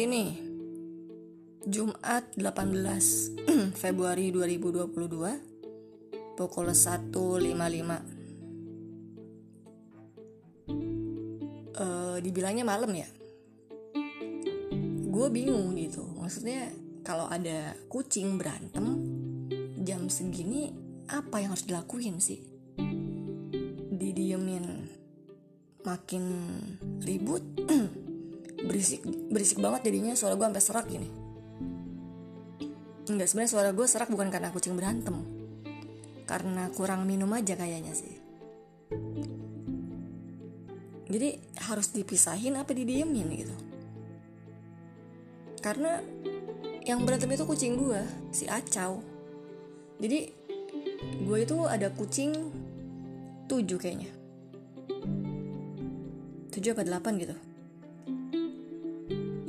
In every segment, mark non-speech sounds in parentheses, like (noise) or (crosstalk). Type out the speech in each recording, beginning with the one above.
ini. Jumat 18 (clears throat) Februari 2022 pukul 1.55 uh, dibilangnya malam ya? Gue bingung gitu. Maksudnya kalau ada kucing berantem jam segini apa yang harus dilakuin sih? Didiemin makin ribut (clears throat) berisik berisik banget jadinya suara gue sampai serak gini. Enggak sebenarnya suara gue serak bukan karena kucing berantem. Karena kurang minum aja kayaknya sih. Jadi harus dipisahin apa didiemin gitu. Karena yang berantem itu kucing gue si Acau. Jadi gue itu ada kucing tujuh kayaknya. Tujuh apa delapan gitu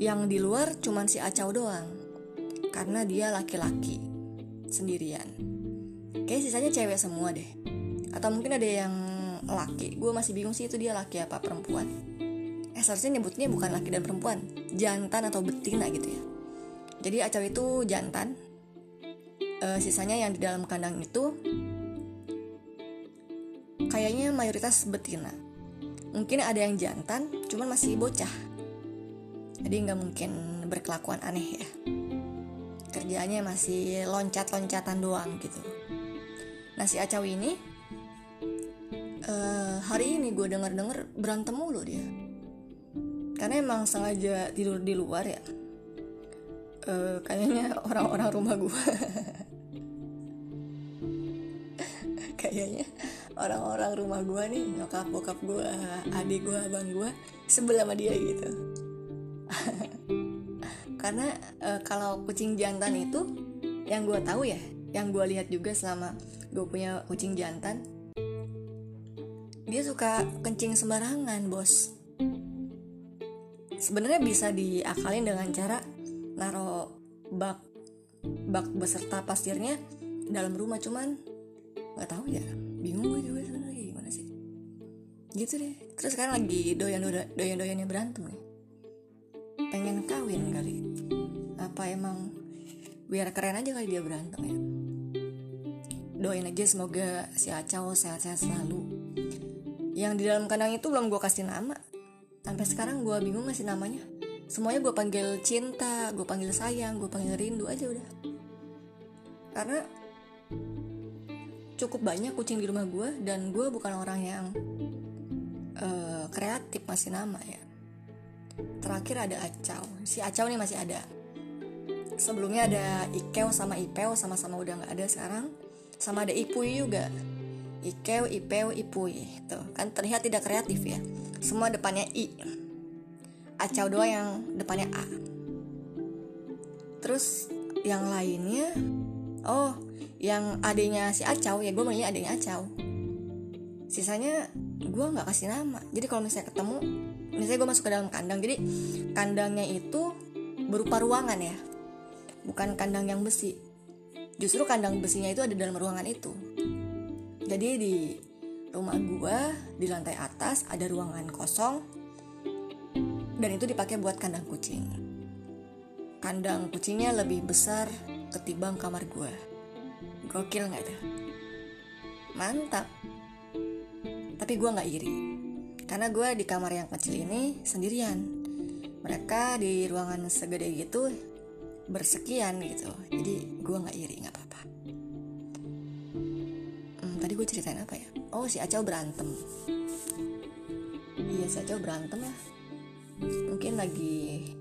yang di luar cuman si Acau doang. Karena dia laki-laki. Sendirian. Kayak sisanya cewek semua deh. Atau mungkin ada yang laki. Gue masih bingung sih itu dia laki apa perempuan. Eh seharusnya nyebutnya bukan laki dan perempuan. Jantan atau betina gitu ya. Jadi Acau itu jantan. E, sisanya yang di dalam kandang itu kayaknya mayoritas betina. Mungkin ada yang jantan cuman masih bocah jadi nggak mungkin berkelakuan aneh ya. Kerjaannya masih loncat-loncatan doang gitu. Nah si Acau ini uh, hari ini gue denger-denger berantem mulu dia. Karena emang sengaja tidur di luar ya. Uh, kayaknya orang-orang rumah gue (laughs) kayaknya orang-orang rumah gue nih nyokap bokap gue adik gue abang gue sebelah sama dia gitu karena e, kalau kucing jantan itu yang gue tahu ya yang gue lihat juga selama gue punya kucing jantan dia suka kencing sembarangan bos. Sebenarnya bisa diakalin dengan cara naro bak bak beserta pasirnya dalam rumah cuman nggak tahu ya bingung gue juga sebenarnya gimana sih. Gitu deh. Terus sekarang lagi doyan doyan doyannya berantem nih pengen kawin kali. Apa emang biar keren aja kali dia berantem ya? Doain aja semoga si Acau sehat-sehat selalu. Yang di dalam kandang itu belum gue kasih nama. Sampai sekarang gue bingung ngasih namanya. Semuanya gue panggil cinta gue panggil sayang gue panggil rindu aja udah. Karena cukup banyak kucing di rumah gue dan gue bukan orang yang uh, kreatif masih nama ya terakhir ada Acau. Si Acau nih masih ada. Sebelumnya ada Ikeo sama Ipeo sama-sama udah nggak ada sekarang. Sama ada Ipui juga. Ikeo Ipeo Ipui. Tuh kan terlihat tidak kreatif ya. Semua depannya I. Acau doang yang depannya A. Terus yang lainnya oh yang adanya si Acau ya gue manggilnya adanya Acau. Sisanya gue nggak kasih nama. Jadi kalau misalnya ketemu misalnya gue masuk ke dalam kandang jadi kandangnya itu berupa ruangan ya bukan kandang yang besi. Justru kandang besinya itu ada dalam ruangan itu. Jadi di rumah gue di lantai atas ada ruangan kosong dan itu dipakai buat kandang kucing. Kandang kucingnya lebih besar ketimbang kamar gue gokil nggak tuh mantap. Tapi gue nggak iri karena gue di kamar yang kecil ini sendirian. Mereka di ruangan segede gitu bersekian gitu. Jadi gue nggak iri nggak apa-apa. Hmm, tadi gue ceritain apa ya? Oh si Acau berantem. Iya si Acau berantem ya mungkin lagi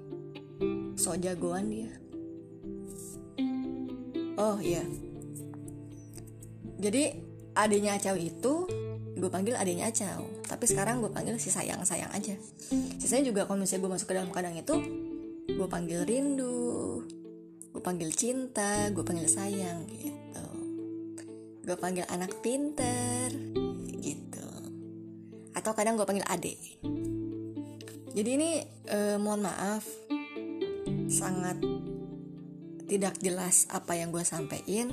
so jagoan dia. Oh iya. Jadi adanya Acau itu gue panggil adanya Acau. Tapi sekarang gue panggil si sayang sayang aja. Sisanya juga kalau misalnya gue masuk ke dalam kandang itu gue panggil rindu gue panggil cinta gue panggil sayang gitu. Gue panggil anak pinter gitu. Atau kadang gue panggil adik jadi ini eh, mohon maaf sangat tidak jelas apa yang gue sampein.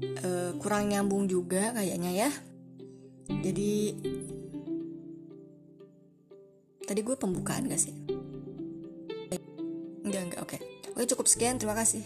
Eh, kurang nyambung juga kayaknya ya jadi tadi gue pembukaan gak sih? Enggak enggak oke. Oke cukup sekian terima kasih